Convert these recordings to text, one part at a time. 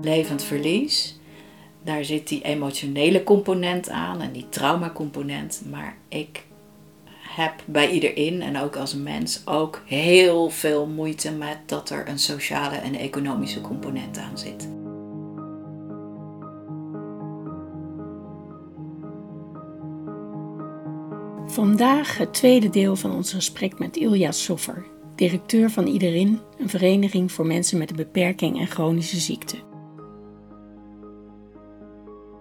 Levend verlies, daar zit die emotionele component aan en die traumacomponent. Maar ik heb bij iedereen en ook als mens ook heel veel moeite met dat er een sociale en economische component aan zit. Vandaag het tweede deel van ons gesprek met Ilja Soffer, directeur van Iederin, een vereniging voor mensen met een beperking en chronische ziekte.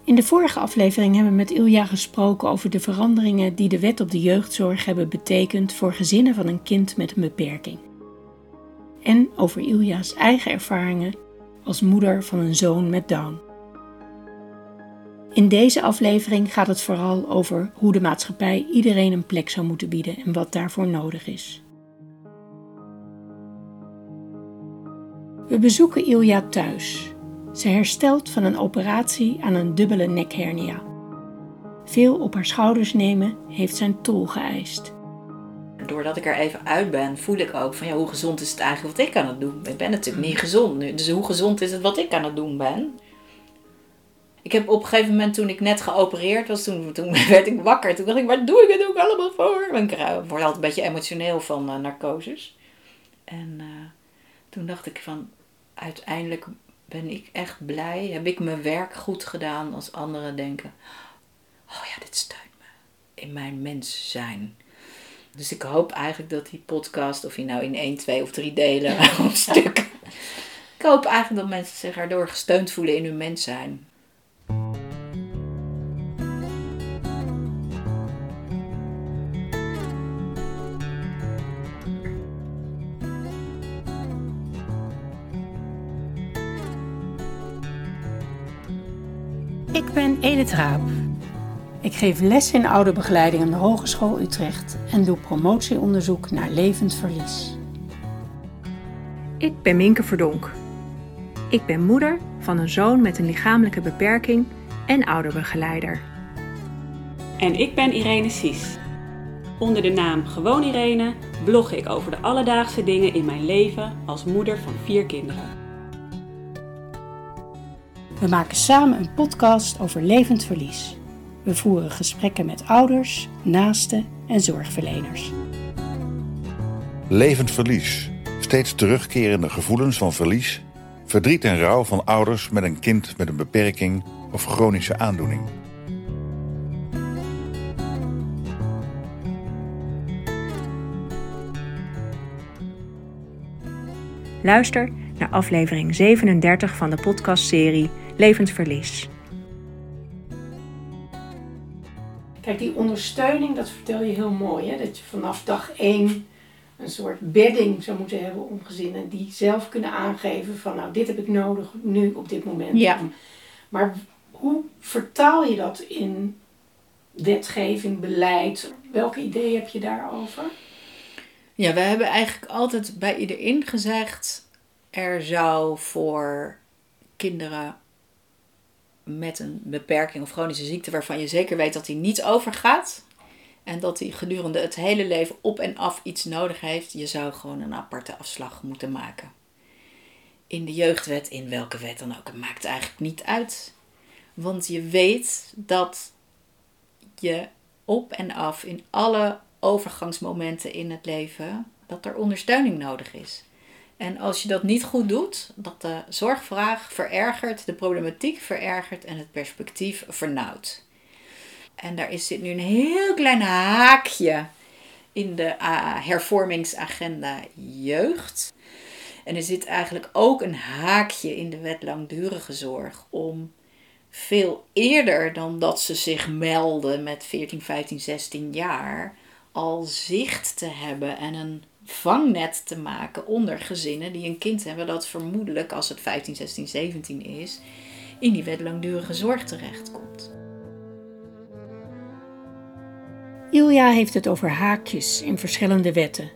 In de vorige aflevering hebben we met Ilja gesproken over de veranderingen die de wet op de jeugdzorg hebben betekend voor gezinnen van een kind met een beperking. En over Ilja's eigen ervaringen als moeder van een zoon met Down. In deze aflevering gaat het vooral over hoe de maatschappij iedereen een plek zou moeten bieden en wat daarvoor nodig is. We bezoeken Ilja thuis. Ze herstelt van een operatie aan een dubbele nekhernia. Veel op haar schouders nemen heeft zijn tol geëist. Doordat ik er even uit ben, voel ik ook van ja, hoe gezond is het eigenlijk wat ik aan het doen ben. Ik ben natuurlijk niet gezond nu, dus hoe gezond is het wat ik aan het doen ben? Ik heb op een gegeven moment, toen ik net geopereerd was, toen, toen werd ik wakker. Toen dacht ik, waar doe ik het ook allemaal voor? Ik word altijd een beetje emotioneel van uh, narcoses. En uh, toen dacht ik van, uiteindelijk ben ik echt blij. Heb ik mijn werk goed gedaan als anderen denken, oh ja, dit steunt me in mijn mens zijn. Dus ik hoop eigenlijk dat die podcast, of je nou in één, twee of drie delen of stuk. Ik hoop eigenlijk dat mensen zich erdoor gesteund voelen in hun mens zijn. Ben Edith Raap. Ik geef les in ouderbegeleiding aan de Hogeschool Utrecht en doe promotieonderzoek naar levend verlies. Ik ben Minke Verdonk. Ik ben moeder van een zoon met een lichamelijke beperking en ouderbegeleider. En ik ben Irene Sies. Onder de naam Gewoon Irene blog ik over de alledaagse dingen in mijn leven als moeder van vier kinderen. We maken samen een podcast over levend verlies. We voeren gesprekken met ouders, naasten en zorgverleners. Levend verlies. Steeds terugkerende gevoelens van verlies, verdriet en rouw van ouders met een kind met een beperking of chronische aandoening. Luister naar aflevering 37 van de podcastserie Levend Verlies. Kijk, die ondersteuning, dat vertel je heel mooi. Hè? Dat je vanaf dag één een soort bedding zou moeten hebben om gezinnen die zelf kunnen aangeven van nou, dit heb ik nodig nu op dit moment. Ja. Maar hoe vertaal je dat in wetgeving, beleid? Welke ideeën heb je daarover? Ja, we hebben eigenlijk altijd bij iedereen gezegd: er zou voor kinderen met een beperking of chronische ziekte waarvan je zeker weet dat hij niet overgaat. En dat hij gedurende het hele leven op en af iets nodig heeft. Je zou gewoon een aparte afslag moeten maken. In de jeugdwet, in welke wet dan ook, het maakt eigenlijk niet uit. Want je weet dat je op en af in alle overgangsmomenten in het leven, dat er ondersteuning nodig is. En als je dat niet goed doet, dat de zorgvraag verergert, de problematiek verergert en het perspectief vernauwt. En daar zit nu een heel klein haakje in de uh, hervormingsagenda jeugd. En er zit eigenlijk ook een haakje in de wet langdurige zorg om veel eerder dan dat ze zich melden met 14, 15, 16 jaar al zicht te hebben en een vangnet te maken onder gezinnen die een kind hebben dat vermoedelijk als het 15, 16, 17 is, in die wet langdurige zorg terechtkomt. Ilja heeft het over haakjes in verschillende wetten.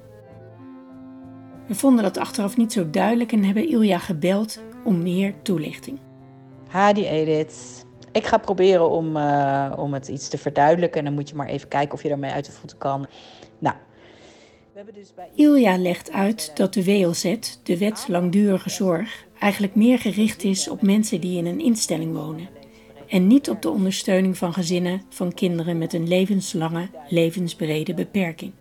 We vonden dat achteraf niet zo duidelijk en hebben Ilja gebeld om meer toelichting. Hadi Edith. Ik ga proberen om, uh, om het iets te verduidelijken en dan moet je maar even kijken of je daarmee uit de voeten kan. Nou, Ilja legt uit dat de WLZ, de Wet Langdurige Zorg, eigenlijk meer gericht is op mensen die in een instelling wonen en niet op de ondersteuning van gezinnen van kinderen met een levenslange, levensbrede beperking.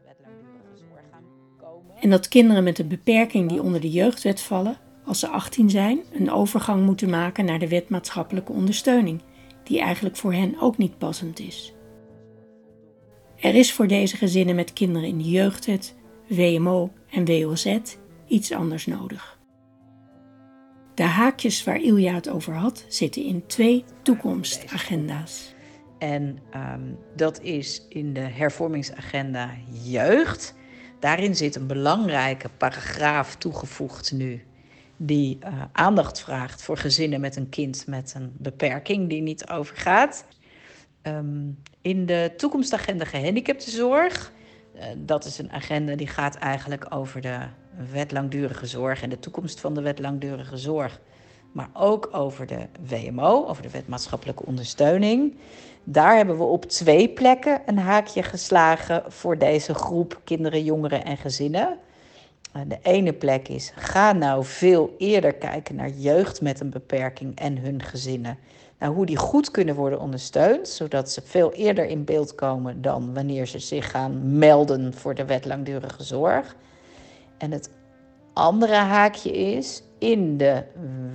En dat kinderen met een beperking die onder de jeugdwet vallen, als ze 18 zijn, een overgang moeten maken naar de wet maatschappelijke ondersteuning, die eigenlijk voor hen ook niet passend is. Er is voor deze gezinnen met kinderen in de jeugdwet, WMO en WOZ iets anders nodig. De haakjes waar Ilja het over had, zitten in twee toekomstagenda's. En ehm, dat is in de hervormingsagenda jeugd. Daarin zit een belangrijke paragraaf toegevoegd nu, die uh, aandacht vraagt voor gezinnen met een kind met een beperking die niet overgaat. Um, in de toekomstagenda gehandicaptenzorg, dat is een agenda die gaat eigenlijk over de wet langdurige zorg en de toekomst van de wet langdurige zorg, maar ook over de WMO, over de wet maatschappelijke ondersteuning. Daar hebben we op twee plekken een haakje geslagen voor deze groep kinderen, jongeren en gezinnen. Eh, de ene plek is: ga nou veel eerder kijken naar jeugd met een beperking en hun gezinnen. Nou, hoe die goed kunnen worden ondersteund, zodat ze veel eerder in beeld komen dan wanneer ze zich gaan melden voor de wet langdurige zorg. En het andere haakje is in de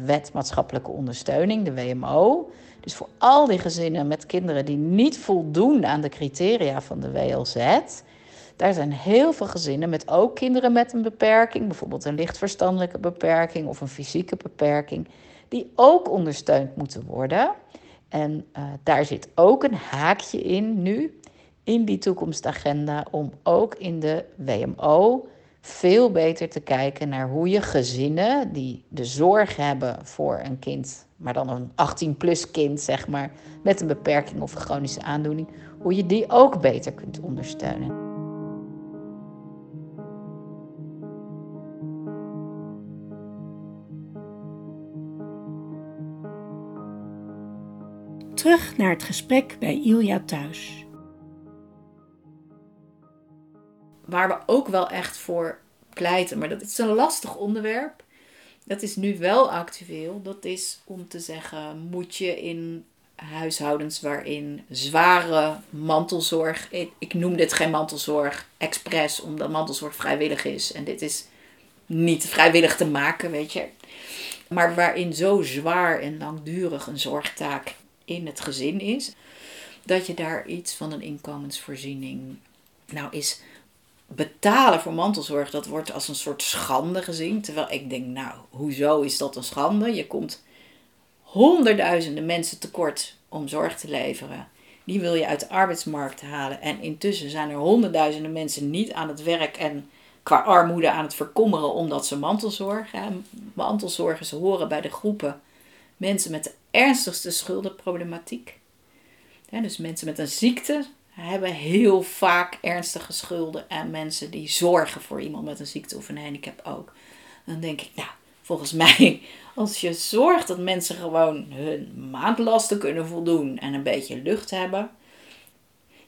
wet maatschappelijke ondersteuning, de WMO. Dus voor al die gezinnen met kinderen die niet voldoen aan de criteria van de WLZ. Daar zijn heel veel gezinnen met ook kinderen met een beperking, bijvoorbeeld een lichtverstandelijke beperking of een fysieke beperking, die ook ondersteund moeten worden. En uh, daar zit ook een haakje in nu, in die toekomstagenda, om ook in de WMO veel beter te kijken naar hoe je gezinnen die de zorg hebben voor een kind, maar dan een 18-plus kind, zeg maar, met een beperking of een chronische aandoening, hoe je die ook beter kunt ondersteunen. Terug naar het gesprek bij Ilja thuis. waar we ook wel echt voor pleiten. Maar dat is een lastig onderwerp. Dat is nu wel actueel. Dat is om te zeggen, moet je in huishoudens waarin zware mantelzorg, ik noem dit geen mantelzorg expres, omdat mantelzorg vrijwillig is. En dit is niet vrijwillig te maken, weet je. Maar waarin zo zwaar en langdurig een zorgtaak in het gezin is, dat je daar iets van een inkomensvoorziening. Nou, is betalen voor mantelzorg, dat wordt als een soort schande gezien. Terwijl ik denk, nou, hoezo is dat een schande? Je komt honderdduizenden mensen tekort om zorg te leveren. Die wil je uit de arbeidsmarkt halen. En intussen zijn er honderdduizenden mensen niet aan het werk en qua armoede aan het verkommeren omdat ze mantelzorg. hebben. Mantelzorgers horen bij de groepen mensen met de ernstigste schuldenproblematiek. dus mensen met een ziekte, hebben heel vaak ernstige schulden en mensen die zorgen voor iemand met een ziekte of een handicap ook. Dan denk ik, nou, volgens mij, als je zorgt dat mensen gewoon hun maandlasten kunnen voldoen en een beetje lucht hebben.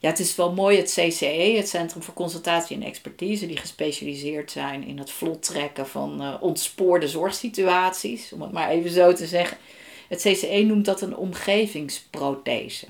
Ja, het is wel mooi het CCE, het Centrum voor Consultatie en Expertise, die gespecialiseerd zijn in het vlot trekken van uh, ontspoorde zorgsituaties, om het maar even zo te zeggen. Het CCE noemt dat een omgevingsprothese.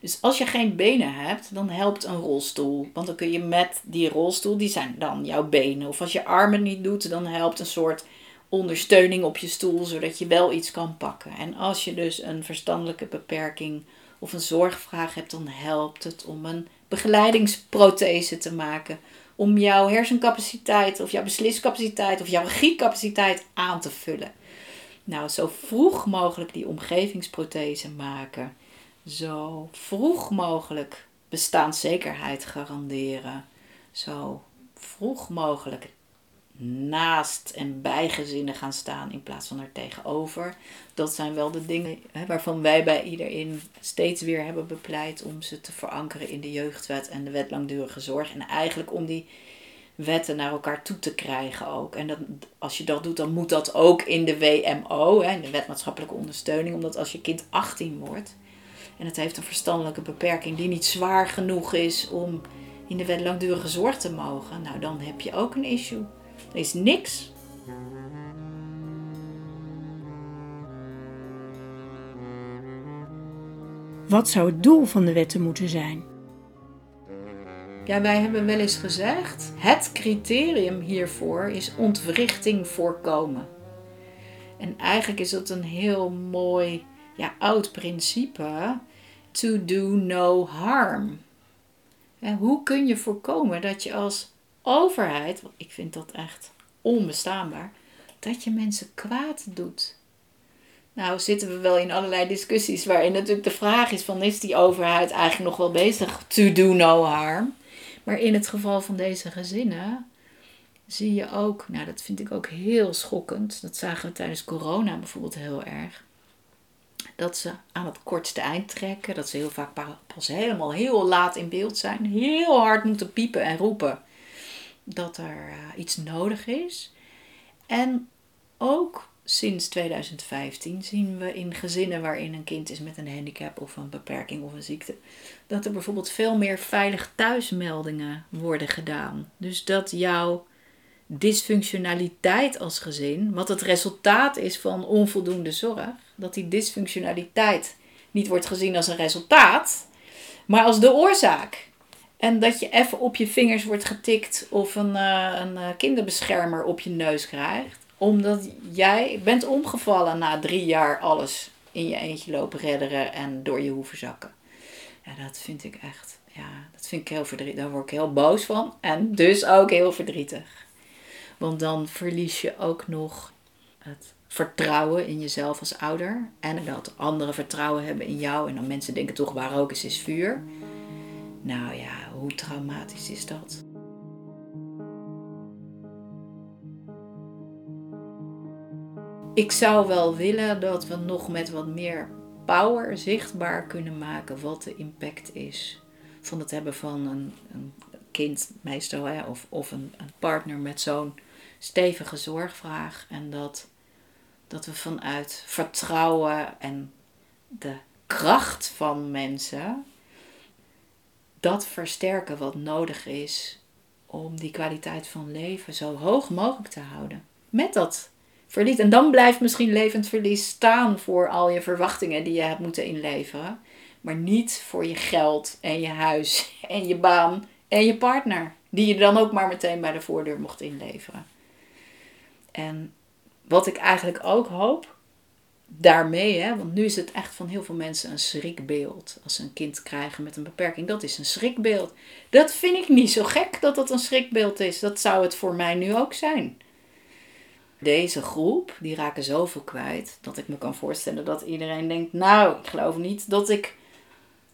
Dus als je geen benen hebt, dan helpt een rolstoel. Want dan kun je met die rolstoel, die zijn dan jouw benen. Of als je armen niet doet, dan helpt een soort ondersteuning op je stoel, zodat je wel iets kan pakken. En als je dus een verstandelijke beperking of een zorgvraag hebt, dan helpt het om een begeleidingsprothese te maken. Om jouw hersencapaciteit of jouw besliscapaciteit of jouw regiecapaciteit aan te vullen. Nou, zo vroeg mogelijk die omgevingsprothese maken zo vroeg mogelijk bestaanszekerheid garanderen. Zo vroeg mogelijk naast en bij gezinnen gaan staan in plaats van er tegenover. Dat zijn wel de dingen hè, waarvan wij bij iedereen steeds weer hebben bepleit om ze te verankeren in de jeugdwet en de wet langdurige zorg. En eigenlijk om die wetten naar elkaar toe te krijgen ook. En dat, als je dat doet, dan moet dat ook in de WMO, hè, in de wet maatschappelijke ondersteuning. Omdat als je kind 18 wordt, en het heeft een verstandelijke beperking die niet zwaar genoeg is om in de wet langdurige zorg te mogen, nou dan heb je ook een issue. Is niks. Wat zou het doel van de wetten moeten zijn? Ja, wij hebben wel eens gezegd, het criterium hiervoor is ontwrichting voorkomen. En eigenlijk is dat een heel mooi ja, oud principe. To do no harm. En hoe kun je voorkomen dat je als overheid, want ik vind dat echt onbestaanbaar, dat je mensen kwaad doet? Nou zitten we wel in allerlei discussies waarin natuurlijk de vraag is van is die overheid eigenlijk nog wel bezig to do no harm? Maar in het geval van deze gezinnen zie je ook, nou dat vind ik ook heel schokkend, dat zagen we tijdens corona bijvoorbeeld heel erg, dat ze aan het kortste eind trekken, dat ze heel vaak pas helemaal heel laat in beeld zijn, heel hard moeten piepen en roepen dat er uh, iets nodig is. En ook sinds 2015 zien we in gezinnen waarin een kind is met een handicap of een beperking of een ziekte, dat er bijvoorbeeld veel meer veilig thuismeldingen worden gedaan. Dus dat jouw dysfunctionaliteit als gezin, wat het resultaat is van onvoldoende zorg, dat die dysfunctionaliteit niet wordt gezien als een resultaat, maar als de oorzaak. En dat je even op je vingers wordt getikt of een, uh, een uh, kinderbeschermer op je neus krijgt omdat jij bent omgevallen na drie jaar alles in je eentje lopen redderen en door je hoeven zakken. Ja, dat vind ik echt, ja, dat vind ik heel verdrietig. Daar word ik heel boos van en dus ook heel verdrietig. Want dan verlies je ook nog het vertrouwen in jezelf als ouder. En dat anderen vertrouwen hebben in jou. En dan mensen denken toch, waar ook is, is vuur. Nou ja, hoe traumatisch is dat? ik zou wel willen dat we nog met wat meer power zichtbaar kunnen maken wat de impact is van het hebben van een, een kind, meestal, hè, of, of een, een partner met zo'n stevige zorgvraag. En dat, dat we vanuit vertrouwen en de kracht van mensen dat versterken wat nodig is om die kwaliteit van leven zo hoog mogelijk te houden. Met dat verlies. En dan blijft misschien levend verlies staan voor al je verwachtingen die je hebt moeten inleveren. Maar niet voor je geld en je huis en je baan en je partner. Die je dan ook maar meteen bij de voordeur mocht inleveren. En wat ik eigenlijk ook hoop, daarmee, hè, want nu is het echt van heel veel mensen een schrikbeeld. Als ze een kind krijgen met een beperking, dat is een schrikbeeld. Dat vind ik niet zo gek dat dat een schrikbeeld is. Dat zou het voor mij nu ook zijn deze groep, die raken zoveel kwijt, dat ik me kan voorstellen dat iedereen denkt, nou, ik geloof niet dat ik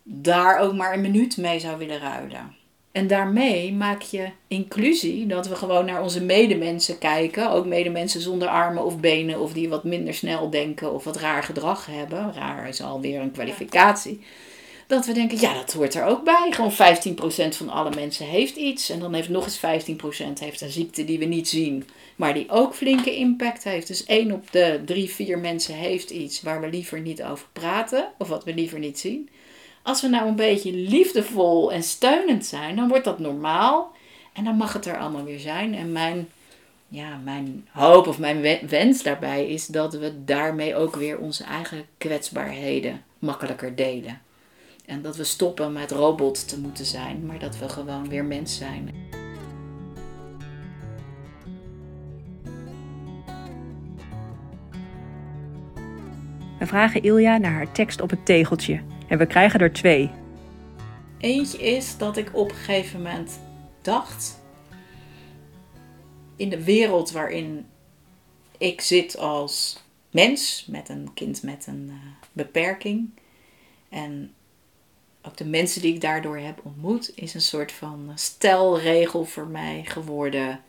daar ook maar een minuut mee zou willen ruilen. En daarmee maak je inclusie, dat we gewoon naar onze medemensen kijken, ook medemensen zonder armen of benen, of die wat minder snel denken of wat raar gedrag hebben. Raar is alweer een kwalificatie. Dat we denken, ja, dat hoort er ook bij. Gewoon 15% van alle mensen heeft iets. En dan heeft nog eens 15% heeft een ziekte die we niet zien maar die ook flinke impact heeft. Dus één op de drie, vier mensen heeft iets waar we liever niet over praten of wat we liever niet zien. Als we nou een beetje liefdevol en steunend zijn, dan wordt dat normaal en dan mag het er allemaal weer zijn. En mijn, ja, mijn hoop of mijn wens daarbij is dat we daarmee ook weer onze eigen kwetsbaarheden makkelijker delen. En dat we stoppen met robot te moeten zijn, maar dat we gewoon weer mens zijn. We vragen Ilja naar haar tekst op het tegeltje en we krijgen er twee. Eentje is dat ik op een gegeven moment dacht, in de wereld waarin ik zit als mens met een kind met een uh, beperking en ook de mensen die ik daardoor heb ontmoet, is een soort van stelregel voor mij geworden.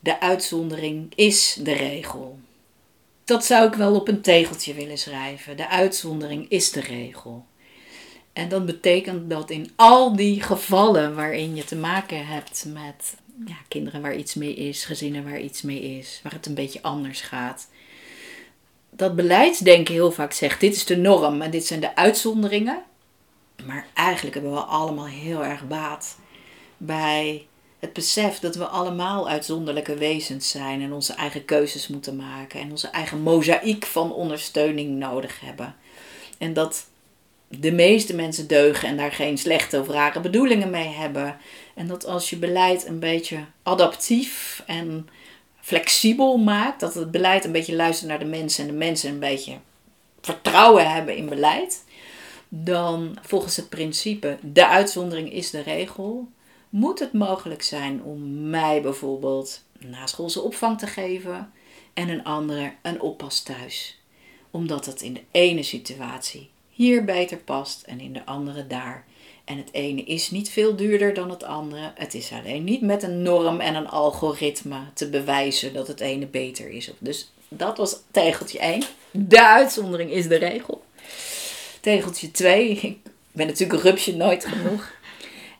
De uitzondering is de regel dat zou ik wel op een tegeltje willen schrijven. De uitzondering is de regel. En dat betekent dat in al die gevallen waarin je te maken hebt met ja, kinderen waar iets mee is, gezinnen waar iets mee is, waar het een beetje anders gaat, dat beleidsdenken heel vaak zegt: dit is de norm en dit zijn de uitzonderingen. Maar eigenlijk hebben we allemaal heel erg baat bij het besef dat we allemaal uitzonderlijke wezens zijn en onze eigen keuzes moeten maken en onze eigen mozaïek van ondersteuning nodig hebben. En dat de meeste mensen deugen en daar geen slechte of rare bedoelingen mee hebben. En dat als je beleid een beetje adaptief en flexibel maakt, dat het beleid een beetje luistert naar de mensen en de mensen een beetje vertrouwen hebben in beleid, dan volgens het principe de uitzondering is de regel, moet het mogelijk zijn om mij bijvoorbeeld naschoolse opvang te geven en een andere een oppas thuis. Omdat het in de ene situatie hier beter past en in de andere daar. En het ene is niet veel duurder dan het andere. Het is alleen niet met een norm en een algoritme te bewijzen dat het ene beter is. Dus dat was tegeltje 1. De uitzondering is de regel. Tegeltje 2. Ik ben natuurlijk rupsje nooit genoeg.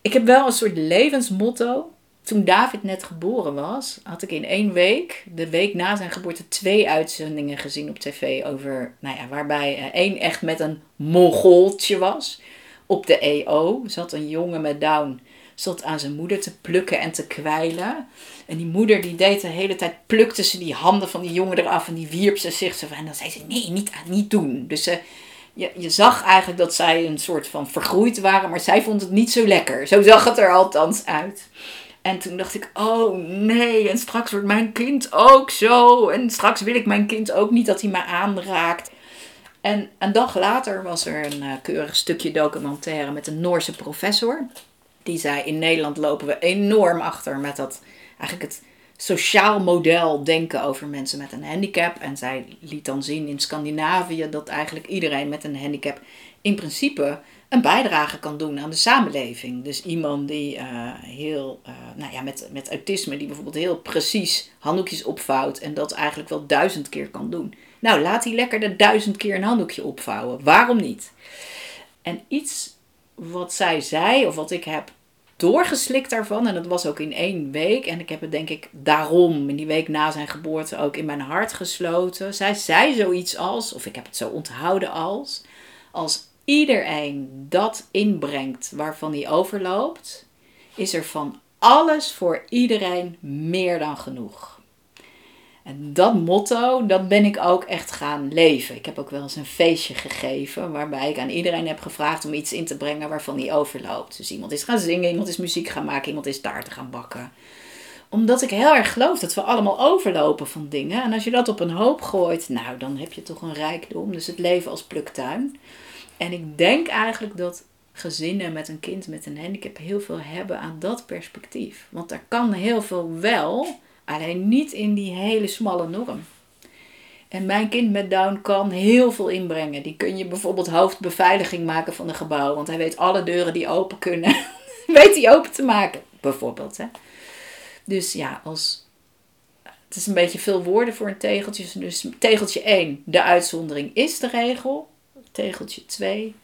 Ik heb wel een soort levensmotto. Toen David net geboren was, had ik in één week, de week na zijn geboorte, twee uitzendingen gezien op tv over, nou ja, waarbij één echt met een mongooltje was. Op de EO zat een jongen met Down, zat aan zijn moeder te plukken en te kwijlen. En die moeder die deed de hele tijd, plukte ze die handen van die jongen eraf en die wierp ze zich zo En dan zei ze, nee, niet, niet doen. Dus ze je, je zag eigenlijk dat zij een soort van vergroeid waren, maar zij vond het niet zo lekker. Zo zag het er althans uit. En toen dacht ik, oh nee, en straks wordt mijn kind ook zo. En straks wil ik mijn kind ook niet dat hij me aanraakt. En een dag later was er een uh, keurig stukje documentaire met een Noorse professor. Die zei, in Nederland lopen we enorm achter met dat, eigenlijk het sociaal model denken over mensen met een handicap. En zij liet dan zien in Scandinavië dat eigenlijk iedereen met een handicap in principe een bijdrage kan doen aan de samenleving. Dus iemand die uh, heel, uh, nou ja, met, met autisme, die bijvoorbeeld heel precies handdoekjes opvouwt en dat eigenlijk wel duizend keer kan doen. Nou, laat hij lekker de duizend keer een handdoekje opvouwen. Waarom niet? En iets wat zij zei, of wat ik heb doorgeslikt daarvan. En dat was ook in één week. En ik heb het denk ik daarom in die week na zijn geboorte ook in mijn hart gesloten. Zij zei zoiets als, of ik heb het zo onthouden als, als iedereen dat inbrengt waarvan hij overloopt, is er van alles voor iedereen meer dan genoeg. En dat motto, dat ben ik ook echt gaan leven. Ik heb ook wel eens een feestje gegeven waarbij ik aan iedereen heb gevraagd om iets in te brengen waarvan hij overloopt. Dus iemand is gaan zingen, iemand is muziek gaan maken, iemand is taarten gaan bakken. Omdat ik heel erg geloof dat we allemaal overlopen van dingen. En als je dat op een hoop gooit, nou dan heb je toch een rijkdom. Dus het leven als pluktuin. En ik denk eigenlijk dat gezinnen met een kind met een handicap heel veel hebben aan dat perspectief. Want er kan heel veel wel Alleen niet in die hele smalle norm. En mijn kind met Down kan heel veel inbrengen. Die kun je bijvoorbeeld hoofdbeveiliging maken van een gebouw. Want hij weet alle deuren die open kunnen. weet hij open te maken. Bijvoorbeeld. Hè? Dus ja, als, het is een beetje veel woorden voor een tegeltje. Dus tegeltje 1, de uitzondering is de regel. Tegeltje 2,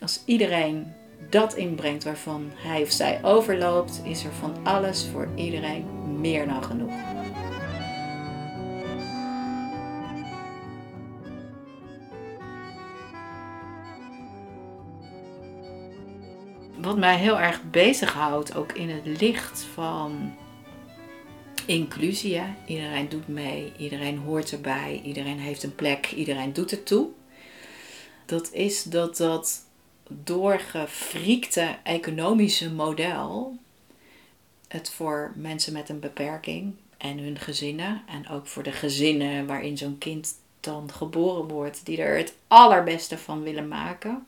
als iedereen dat inbrengt waarvan hij of zij overloopt, is er van alles voor iedereen meer dan genoeg. Wat mij heel erg bezighoudt, ook in het licht van inclusie. Iedereen doet mee, iedereen hoort erbij, iedereen heeft een plek, iedereen doet het toe. Dat is dat dat doorgefriekte economische model het voor mensen met een beperking en hun gezinnen en ook voor de gezinnen waarin zo'n kind dan geboren wordt, die er het allerbeste van willen maken,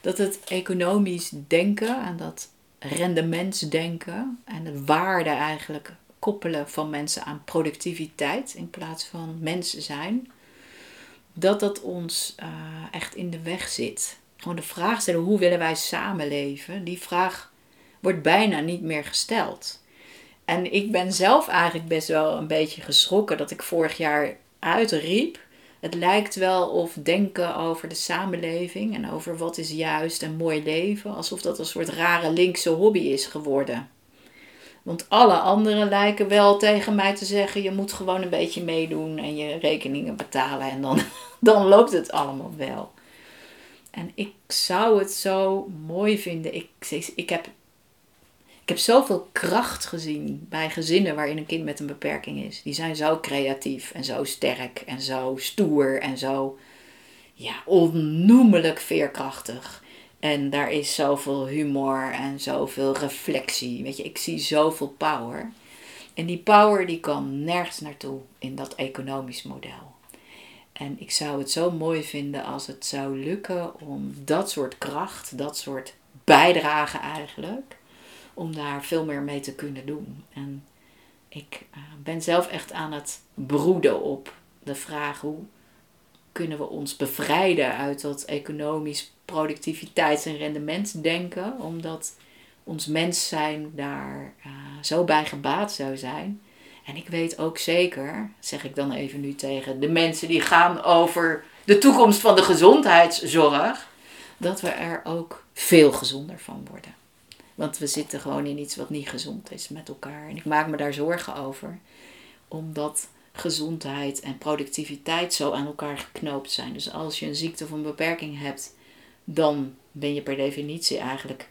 dat het economisch denken en dat rendementsdenken en het waarde eigenlijk koppelen van mensen aan productiviteit in plaats van mensen zijn, dat dat ons uh, echt in de weg zit. Gewoon de vraag stellen, hoe willen wij samenleven? Die vraag wordt bijna niet meer gesteld. En ik ben zelf eigenlijk best wel een beetje geschrokken dat ik vorig jaar uitriep. Het lijkt wel of denken over de samenleving en over wat is juist een mooi leven, alsof dat een soort rare linkse hobby is geworden. Want alle anderen lijken wel tegen mij te zeggen: je moet gewoon een beetje meedoen en je rekeningen betalen en dan, dan loopt het allemaal wel. En ik zou het zo mooi vinden. Ik, ik heb Ik heb zoveel kracht gezien bij gezinnen waarin een kind met een beperking is. Die zijn zo creatief en zo sterk en zo stoer en zo ja, onnoemelijk veerkrachtig. En daar is zoveel humor en zoveel reflectie. Weet je, ik zie zoveel power. En die power die kan nergens naartoe in dat economisch model. En ik zou het zo mooi vinden als het zou lukken om dat soort kracht, dat soort bijdrage eigenlijk, om daar veel meer mee te kunnen doen. En ik uh, ben zelf echt aan het broeden op de vraag hoe kunnen we ons bevrijden uit dat economisch productiviteits- en rendementsdenken, omdat ons mens zijn daar uh, zo bij gebaat zou zijn. En ik weet ook zeker, zeg ik dan even nu tegen de mensen die gaan over de toekomst van de gezondheidszorg, dat we er ook veel gezonder van worden. Want we zitten gewoon in iets wat niet gezond is met elkaar. En ik maak me daar zorgen over, omdat gezondheid en productiviteit zo aan elkaar geknoopt zijn. Dus als je een ziekte of een beperking hebt, dan ben je per definitie eigenlijk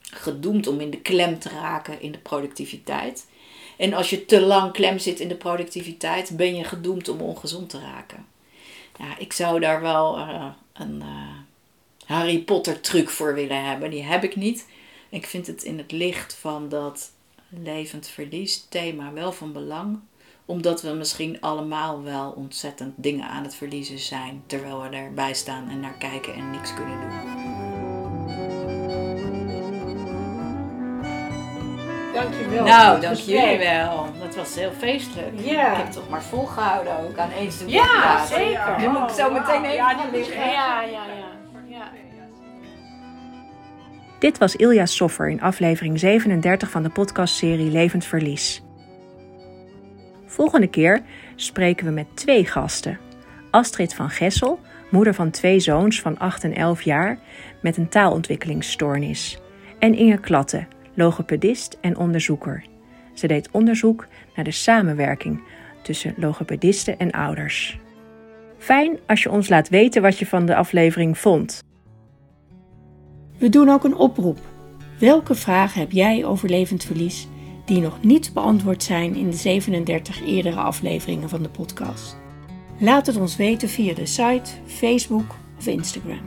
gedoemd om in de klem te raken in de productiviteit. En als je te lang klem zit in de productiviteit, ben je gedoemd om ongezond te raken. Ik zou daar wel uh, een uh, Harry Potter truc voor willen hebben. Die heb ik niet. Ik vind het in het licht van dat levend verlies thema wel van belang. Omdat we misschien allemaal wel ontzettend dingen aan het verliezen zijn. Terwijl we erbij staan en naar kijken en niks kunnen doen. Dankjewel. Nou, dank jullie wel. Dat was heel feestelijk. Ja. Ik heb het toch maar volgehouden ook aan één stuk. Ja, praten. zeker. Nu moet ik zo meteen even ja, gaan die liggen. Ja, ja, ja. ja. Dit was Ilja Soffer in aflevering 37 van de podcastserie Levend Verlies. Volgende keer spreken we met twee gasten. Astrid van Gessel, moeder van twee zoons van 8 en 11 jaar met een taalontwikkelingsstoornis. En Inge Klatte, logopedist en onderzoeker. Ze deed onderzoek naar de samenwerking tussen logopedisten en ouders. Fijn als je ons laat weten wat je van de aflevering vond. We doen ook een oproep. Welke vragen heb jij over levend verlies die nog niet beantwoord zijn in de 37 eerdere afleveringen van de podcast? Laat het ons weten via de site, Facebook of Instagram.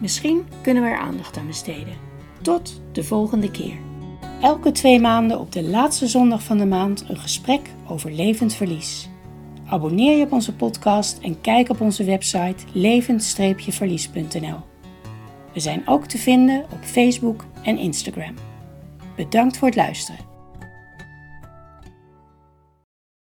Misschien kunnen we er aandacht aan besteden. Tot de volgende keer. Elke twee maanden op de laatste zondag van de maand een gesprek over levend verlies. Abonneer je op onze podcast en kijk op onze website levend-verlies.nl. We zijn ook te vinden op Facebook en Instagram. Bedankt voor het luisteren.